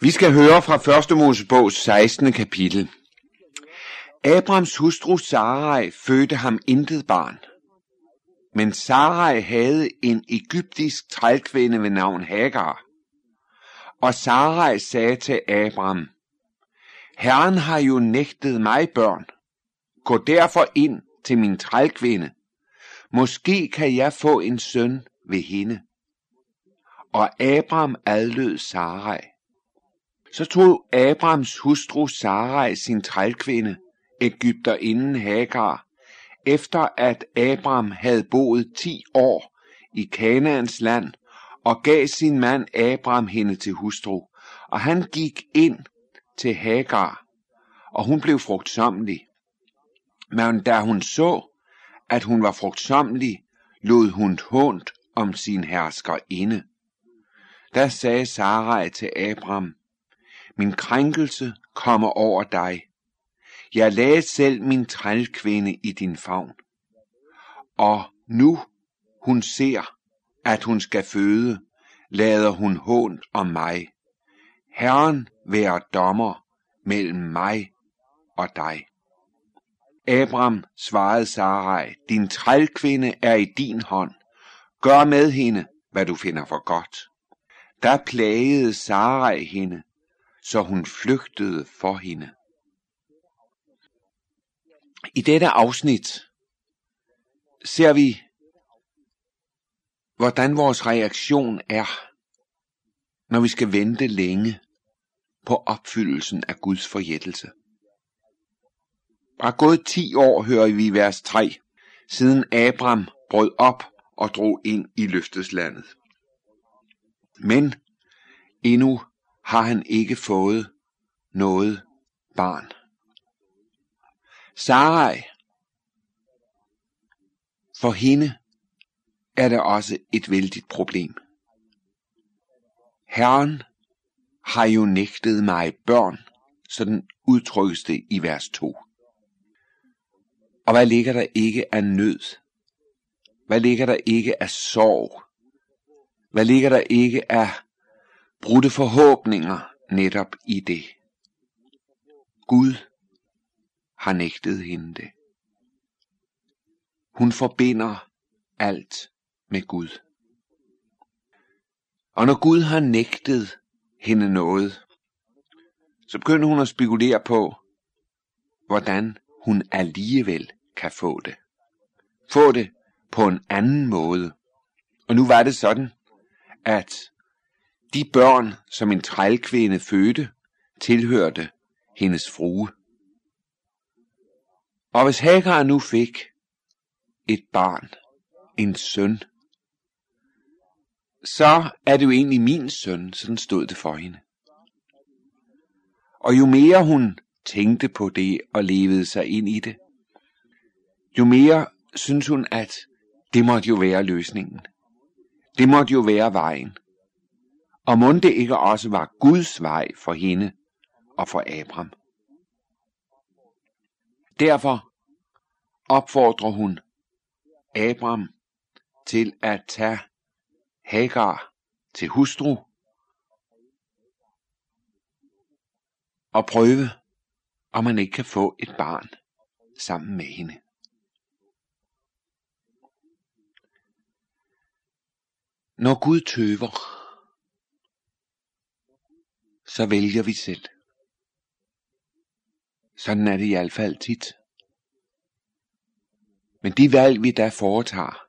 Vi skal høre fra 1. Mosebog 16. kapitel. Abrams hustru Sarai fødte ham intet barn. Men Sarai havde en egyptisk trælkvinde ved navn Hagar. Og Sarai sagde til Abram, Herren har jo nægtet mig børn. Gå derfor ind til min trælkvinde. Måske kan jeg få en søn ved hende. Og Abram adlød Sarai. Så tog Abrams hustru Sarai sin trælkvinde, Ægypterinden Hagar, efter at Abram havde boet ti år i Kanaans land, og gav sin mand Abram hende til hustru. Og han gik ind til Hagar, og hun blev frugtsommelig. Men da hun så, at hun var frugtsommelig, lod hun hånd om sin herskerinde. Da sagde Sarai til Abram, min krænkelse kommer over dig. Jeg lagde selv min trælkvinde i din favn. Og nu hun ser, at hun skal føde, lader hun hånd om mig. Herren være dommer mellem mig og dig. Abram svarede Sarai, din trælkvinde er i din hånd. Gør med hende, hvad du finder for godt. Der plagede Sarai hende, så hun flygtede for hende. I dette afsnit ser vi, hvordan vores reaktion er, når vi skal vente længe på opfyldelsen af Guds forjættelse. Bare gået 10 år, hører vi i vers 3, siden Abraham brød op og drog ind i løfteslandet. Men endnu har han ikke fået noget barn. Sarai, for hende er det også et vældigt problem. Herren har jo nægtet mig børn, sådan udtrykkes det i vers 2. Og hvad ligger der ikke af nød? Hvad ligger der ikke af sorg? Hvad ligger der ikke af brudte forhåbninger netop i det? Gud har nægtet hende det. Hun forbinder alt med Gud. Og når Gud har nægtet hende noget, så begynder hun at spekulere på, hvordan hun alligevel kan få det. Få det på en anden måde. Og nu var det sådan, at de børn, som en trælkvinde fødte, tilhørte hendes frue. Og hvis Hagar nu fik et barn, en søn, så er det jo egentlig min søn, sådan stod det for hende. Og jo mere hun tænkte på det og levede sig ind i det, jo mere synes hun, at det måtte jo være løsningen. Det måtte jo være vejen. Og må det ikke også var Guds vej for hende og for Abram. Derfor opfordrer hun Abram til at tage Hagar til hustru og prøve, om man ikke kan få et barn sammen med hende. Når Gud tøver, så vælger vi selv. Sådan er det i hvert fald tit. Men de valg, vi der foretager,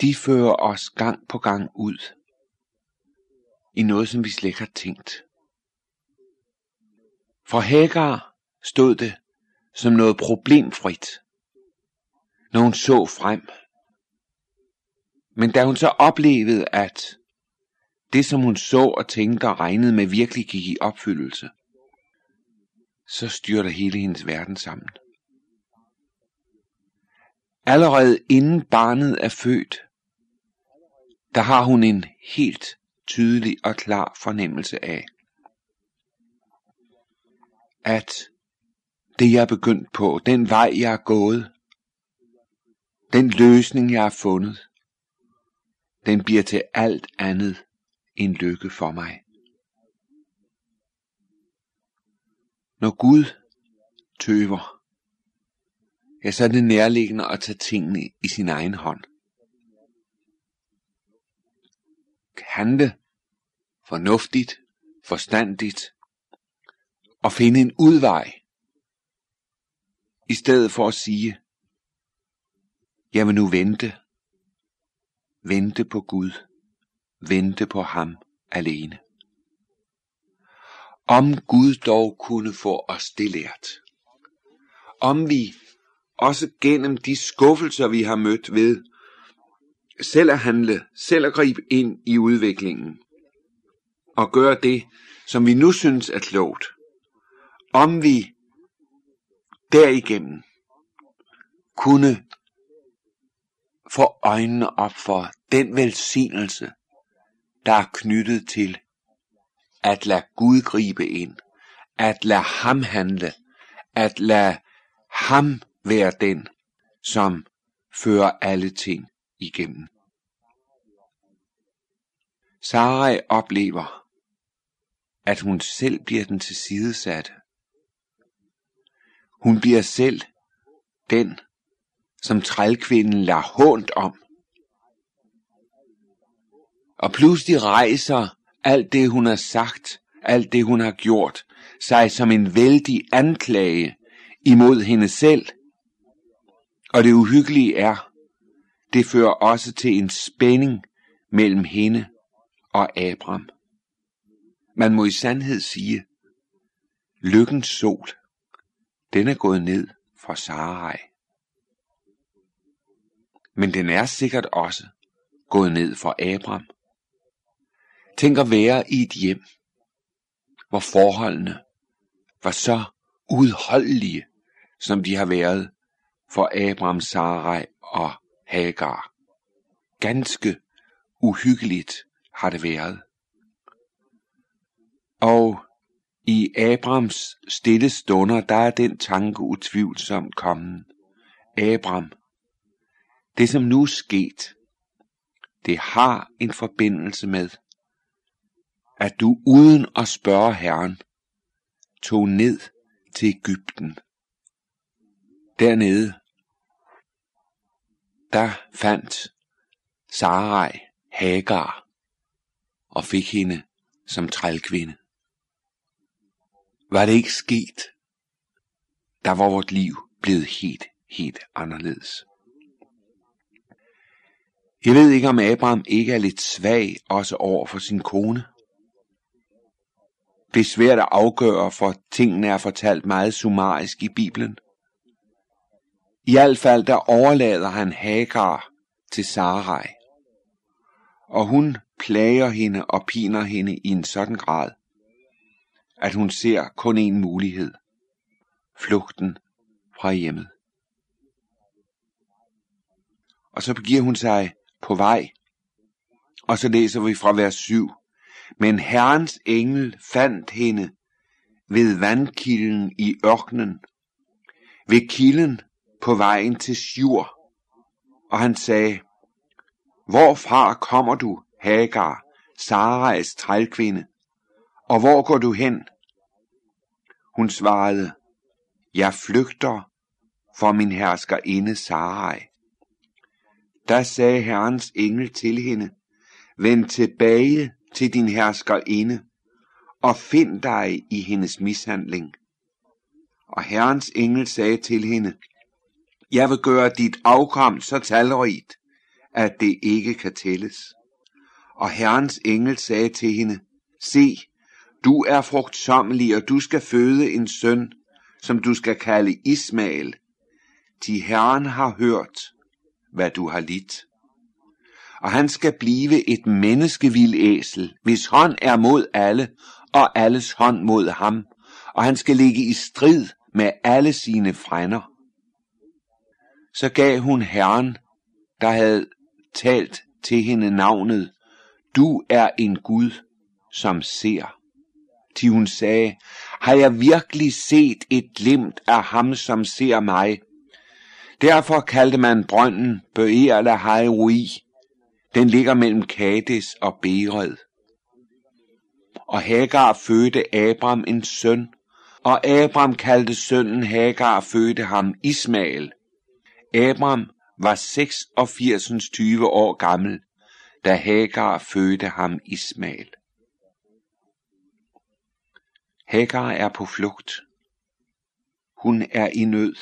de fører os gang på gang ud i noget, som vi slet ikke har tænkt. For Hagar stod det som noget problemfrit, når hun så frem. Men da hun så oplevede, at det som hun så og tænkte og regnede med virkelig gik i opfyldelse, så styrter hele hendes verden sammen. Allerede inden barnet er født, der har hun en helt tydelig og klar fornemmelse af, at det jeg er begyndt på, den vej jeg er gået, den løsning jeg har fundet, den bliver til alt andet en lykke for mig. Når Gud tøver, ja, så er det nærliggende at tage tingene i sin egen hånd. Handle fornuftigt, forstandigt og finde en udvej, i stedet for at sige, jeg vil nu vente, vente på Gud, vente på ham alene. Om Gud dog kunne få os det lært. Om vi også gennem de skuffelser, vi har mødt ved, selv at handle, selv at gribe ind i udviklingen, og gøre det, som vi nu synes er klogt. Om vi derigennem kunne få øjnene op for den velsignelse, der er knyttet til at lade Gud gribe ind, at lade ham handle, at lade ham være den, som fører alle ting igennem. Sarai oplever, at hun selv bliver den tilsidesatte. Hun bliver selv den, som trælkvinden lader hånd om. Og pludselig rejser alt det, hun har sagt, alt det, hun har gjort, sig som en vældig anklage imod hende selv. Og det uhyggelige er, det fører også til en spænding mellem hende og Abram. Man må i sandhed sige, lykkens sol, den er gået ned for Sarai. Men den er sikkert også gået ned for Abram. Tænk at være i et hjem, hvor forholdene var så udholdelige, som de har været for Abraham, Sarai og Hagar. Ganske uhyggeligt har det været. Og i Abrams stille stunder, der er den tanke utvivlsomt kommet. Abram, det som nu er sket, det har en forbindelse med, at du uden at spørge Herren, tog ned til Ægypten. Dernede, der fandt Sarai Hagar og fik hende som trælkvinde. Var det ikke sket, der var vort liv blevet helt, helt anderledes. Jeg ved ikke, om Abraham ikke er lidt svag også over for sin kone. Det er svært at afgøre, for tingene er fortalt meget summarisk i Bibelen. I hvert fald der overlader han Hagar til Sarai. Og hun plager hende og piner hende i en sådan grad, at hun ser kun en mulighed. Flugten fra hjemmet. Og så begiver hun sig på vej. Og så læser vi fra vers 7. Men Herrens engel fandt hende ved vandkilden i ørkenen, ved kilden på vejen til Sjur, og han sagde, Hvorfra kommer du, Hagar, Sarais trælkvinde, og hvor går du hen? Hun svarede, Jeg flygter for min herskerinde Sarai. Da sagde Herrens engel til hende, Vend tilbage til din herskerinde, og find dig i hendes mishandling. Og Herrens engel sagde til hende, Jeg vil gøre dit afkom så talrigt, at det ikke kan tælles. Og Herrens engel sagde til hende, Se, du er frugtsommelig, og du skal føde en søn, som du skal kalde Ismael. De Herren har hørt, hvad du har lidt og han skal blive et menneskevild æsel, hvis hånd er mod alle, og alles hånd mod ham, og han skal ligge i strid med alle sine frænder. Så gav hun Herren, der havde talt til hende navnet, du er en Gud, som ser. Til hun sagde, har jeg virkelig set et glimt af ham, som ser mig? Derfor kaldte man brønden Bøer la den ligger mellem Kades og Bered. og Hagar fødte Abram en søn, og Abram kaldte sønnen Hagar fødte ham Ismael. Abram var 86 20 år gammel, da Hagar fødte ham Ismael. Hagar er på flugt. Hun er i nød.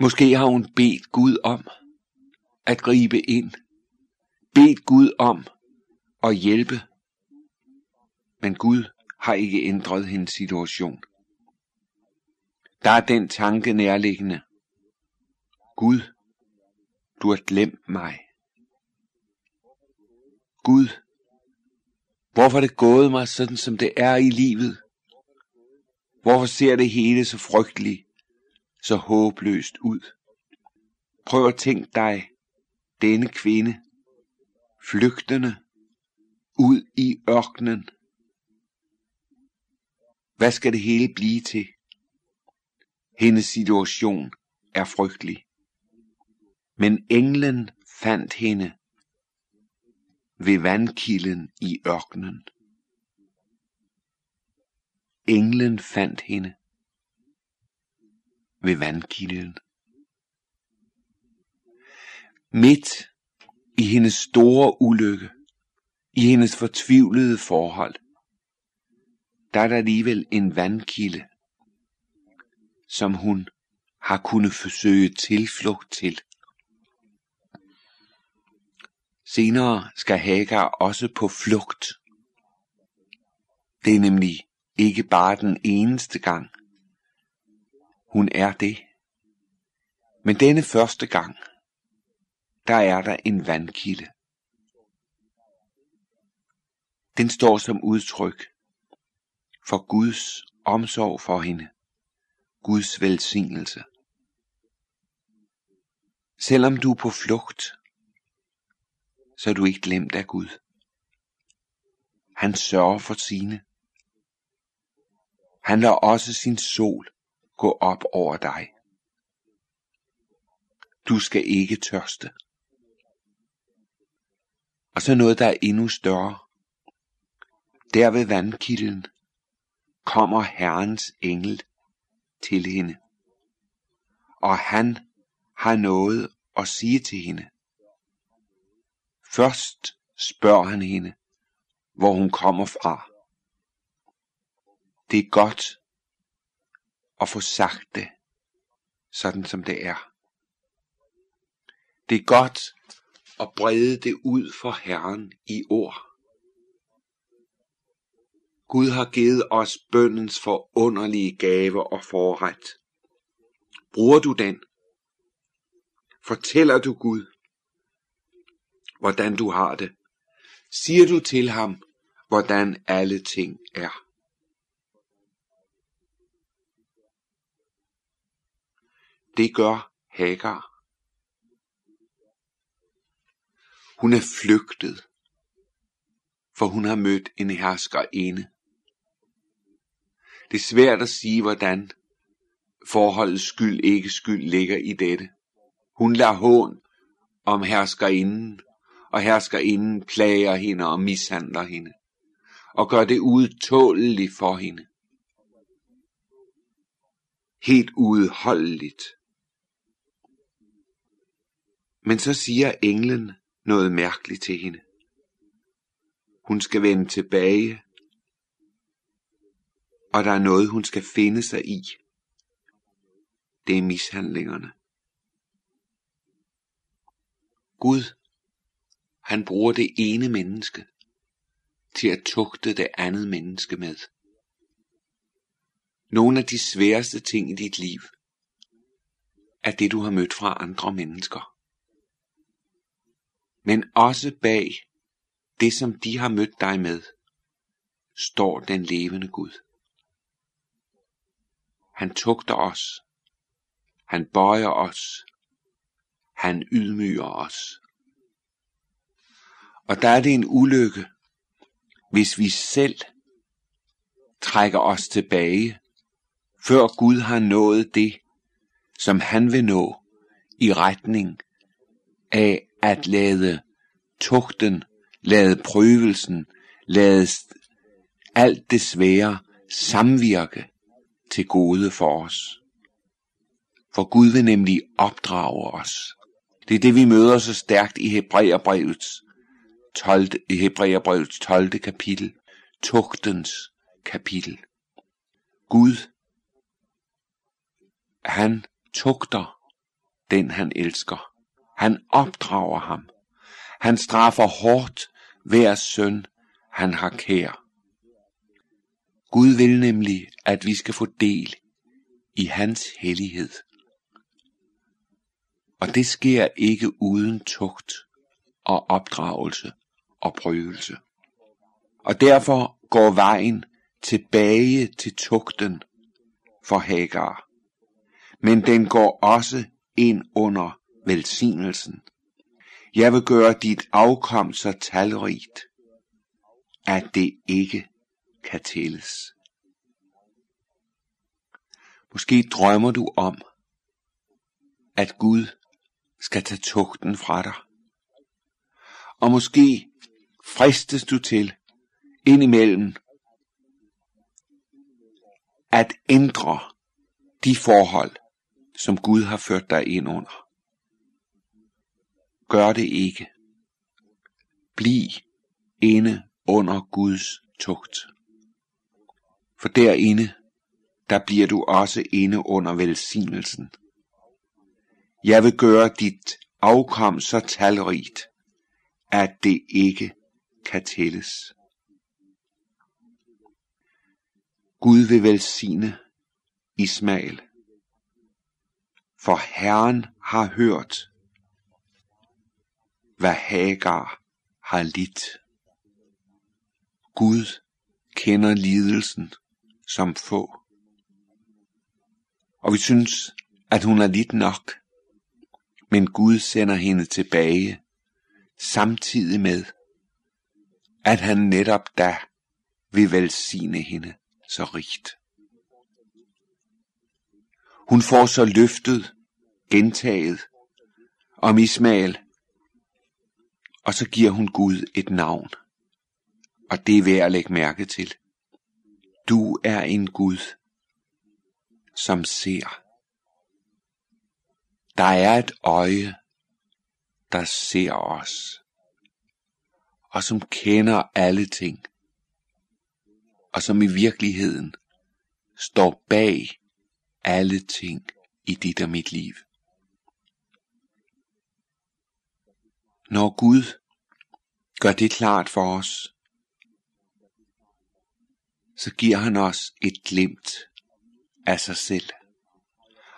Måske har hun bedt Gud om at gribe ind. Bed Gud om at hjælpe. Men Gud har ikke ændret hendes situation. Der er den tanke nærliggende. Gud, du har glemt mig. Gud, hvorfor er det gået mig sådan, som det er i livet? Hvorfor ser det hele så frygteligt, så håbløst ud? Prøv at tænke dig denne kvinde, flygtende, ud i ørkenen. Hvad skal det hele blive til? Hendes situation er frygtelig. Men englen fandt hende ved vandkilden i ørkenen. Englen fandt hende ved vandkilden. Midt i hendes store ulykke, i hendes fortvivlede forhold, der er der alligevel en vandkilde, som hun har kunnet forsøge tilflugt til. Senere skal Hagar også på flugt. Det er nemlig ikke bare den eneste gang. Hun er det. Men denne første gang, der er der en vandkilde. Den står som udtryk for Guds omsorg for hende. Guds velsignelse. Selvom du er på flugt, så er du ikke glemt af Gud. Han sørger for sine. Han lader også sin sol gå op over dig. Du skal ikke tørste. Og så noget, der er endnu større. Der ved vandkilden kommer Herrens engel til hende. Og han har noget at sige til hende. Først spørger han hende, hvor hun kommer fra. Det er godt at få sagt det, sådan som det er. Det er godt og brede det ud for Herren i ord. Gud har givet os bøndens forunderlige gave og forret. Bruger du den? Fortæller du Gud, hvordan du har det? Siger du til ham, hvordan alle ting er? Det gør Hagar. Hun er flygtet, for hun har mødt en herskerinde. Det er svært at sige, hvordan forholdets skyld ikke skyld ligger i dette. Hun lader hån om herskerinden, og herskerinden plager hende og mishandler hende, og gør det udtåleligt for hende. Helt udholdeligt. Men så siger englen noget mærkeligt til hende. Hun skal vende tilbage, og der er noget, hun skal finde sig i. Det er mishandlingerne. Gud, han bruger det ene menneske til at tugte det andet menneske med. Nogle af de sværeste ting i dit liv er det, du har mødt fra andre mennesker. Men også bag det, som de har mødt dig med, står den levende Gud. Han tugter os. Han bøjer os. Han ydmyger os. Og der er det en ulykke, hvis vi selv trækker os tilbage, før Gud har nået det, som han vil nå i retning af at lade tugten lade prøvelsen, lade alt det svære samvirke til gode for os. For Gud vil nemlig opdrage os. Det er det, vi møder så stærkt i Hebræerbrevets 12, i Hebræerbrevets 12. kapitel, tugtens kapitel. Gud, han tugter den han elsker. Han opdrager ham. Han straffer hårdt hver søn, han har kær. Gud vil nemlig, at vi skal få del i hans hellighed. Og det sker ikke uden tugt og opdragelse og prøvelse. Og derfor går vejen tilbage til tugten for Hagar. Men den går også ind under velsignelsen. Jeg vil gøre dit afkom så talrigt, at det ikke kan tælles. Måske drømmer du om, at Gud skal tage tugten fra dig. Og måske fristes du til indimellem at ændre de forhold, som Gud har ført dig ind under. Gør det ikke. Bliv inde under Guds tugt. For derinde, der bliver du også inde under velsignelsen. Jeg vil gøre dit afkom så talrigt, at det ikke kan tælles. Gud vil velsigne Ismael, for Herren har hørt, hvad Hagar har lidt. Gud kender lidelsen som få. Og vi synes, at hun er lidt nok. Men Gud sender hende tilbage, samtidig med, at han netop da vil velsigne hende så rigt. Hun får så løftet, gentaget, om Ismael, og så giver hun Gud et navn. Og det er værd at lægge mærke til. Du er en Gud, som ser. Der er et øje, der ser os, og som kender alle ting, og som i virkeligheden står bag alle ting i dit og mit liv. Når Gud gør det klart for os, så giver han os et glimt af sig selv.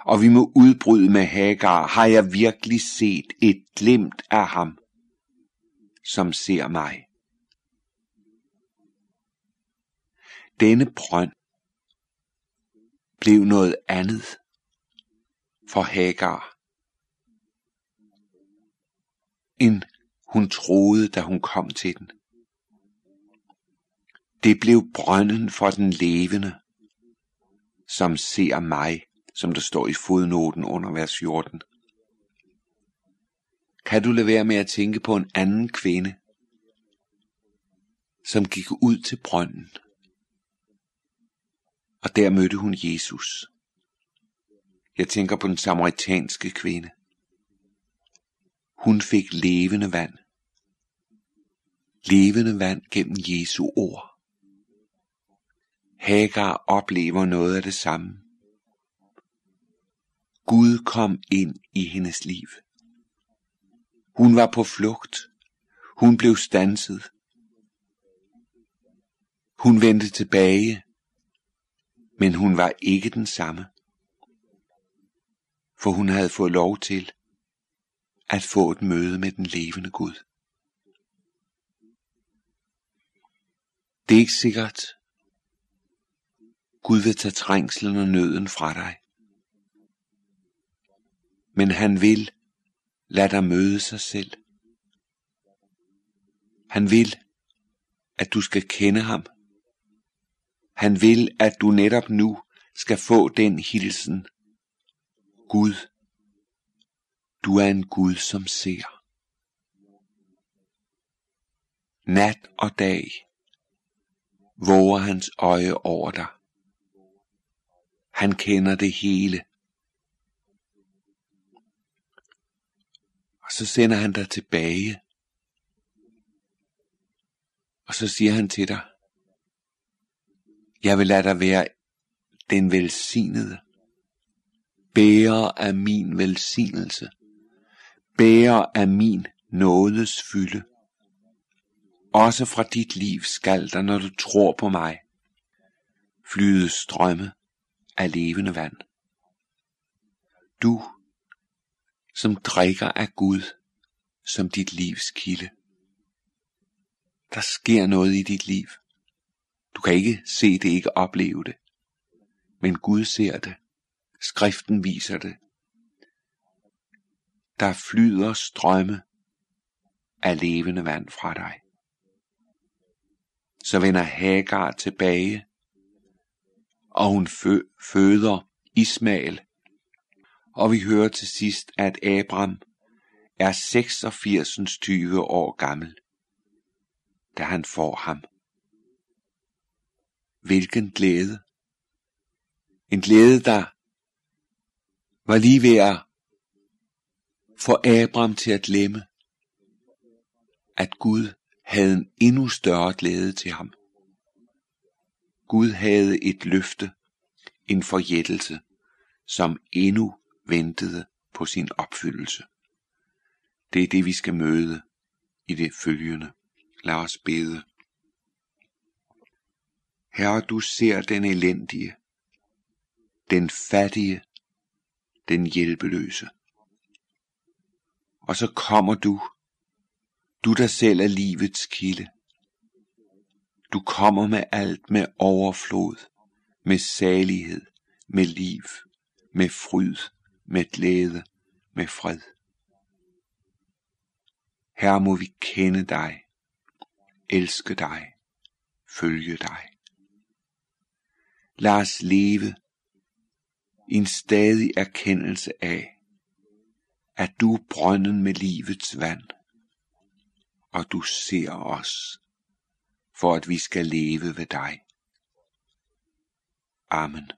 Og vi må udbryde med Hagar, har jeg virkelig set et glimt af ham, som ser mig. Denne brønd blev noget andet for Hagar, end hun troede, da hun kom til den. Det blev brønden for den levende, som ser mig, som der står i fodnoten under vers 14. Kan du lade være med at tænke på en anden kvinde, som gik ud til brønden, og der mødte hun Jesus. Jeg tænker på den samaritanske kvinde. Hun fik levende vand. Levende vand gennem Jesu ord. Hagar oplever noget af det samme. Gud kom ind i hendes liv. Hun var på flugt. Hun blev stanset. Hun vendte tilbage, men hun var ikke den samme. For hun havde fået lov til at få et møde med den levende Gud. Det er ikke sikkert, Gud vil tage trængslen og nøden fra dig. Men han vil lade dig møde sig selv. Han vil, at du skal kende ham. Han vil, at du netop nu skal få den hilsen. Gud, du er en Gud, som ser. Nat og dag våger hans øje over dig. Han kender det hele. Og så sender han dig tilbage. Og så siger han til dig, jeg vil lade dig være den velsignede, bærer af min velsignelse, bærer af min nådes fylde. Også fra dit liv skal der, når du tror på mig, flyde strømme af levende vand. Du, som drikker af Gud som dit livs kilde. Der sker noget i dit liv. Du kan ikke se det, ikke opleve det. Men Gud ser det. Skriften viser det. Der flyder strømme af levende vand fra dig. Så vender Hagar tilbage, og hun fø- føder Ismael. Og vi hører til sidst, at Abram er 86 20 år gammel, da han får ham. Hvilken glæde. En glæde, der var lige ved at for Abraham til at glemme, at Gud havde en endnu større glæde til ham. Gud havde et løfte, en forjættelse, som endnu ventede på sin opfyldelse. Det er det, vi skal møde i det følgende. Lad os bede. Herre, du ser den elendige, den fattige, den hjælpeløse. Og så kommer du, du der selv er livets kilde. Du kommer med alt med overflod, med salighed, med liv, med fryd, med glæde, med fred. Her må vi kende dig, elske dig, følge dig. Lad os leve i en stadig erkendelse af, at du er brønden med livets vand, og du ser os, for at vi skal leve ved dig. Amen.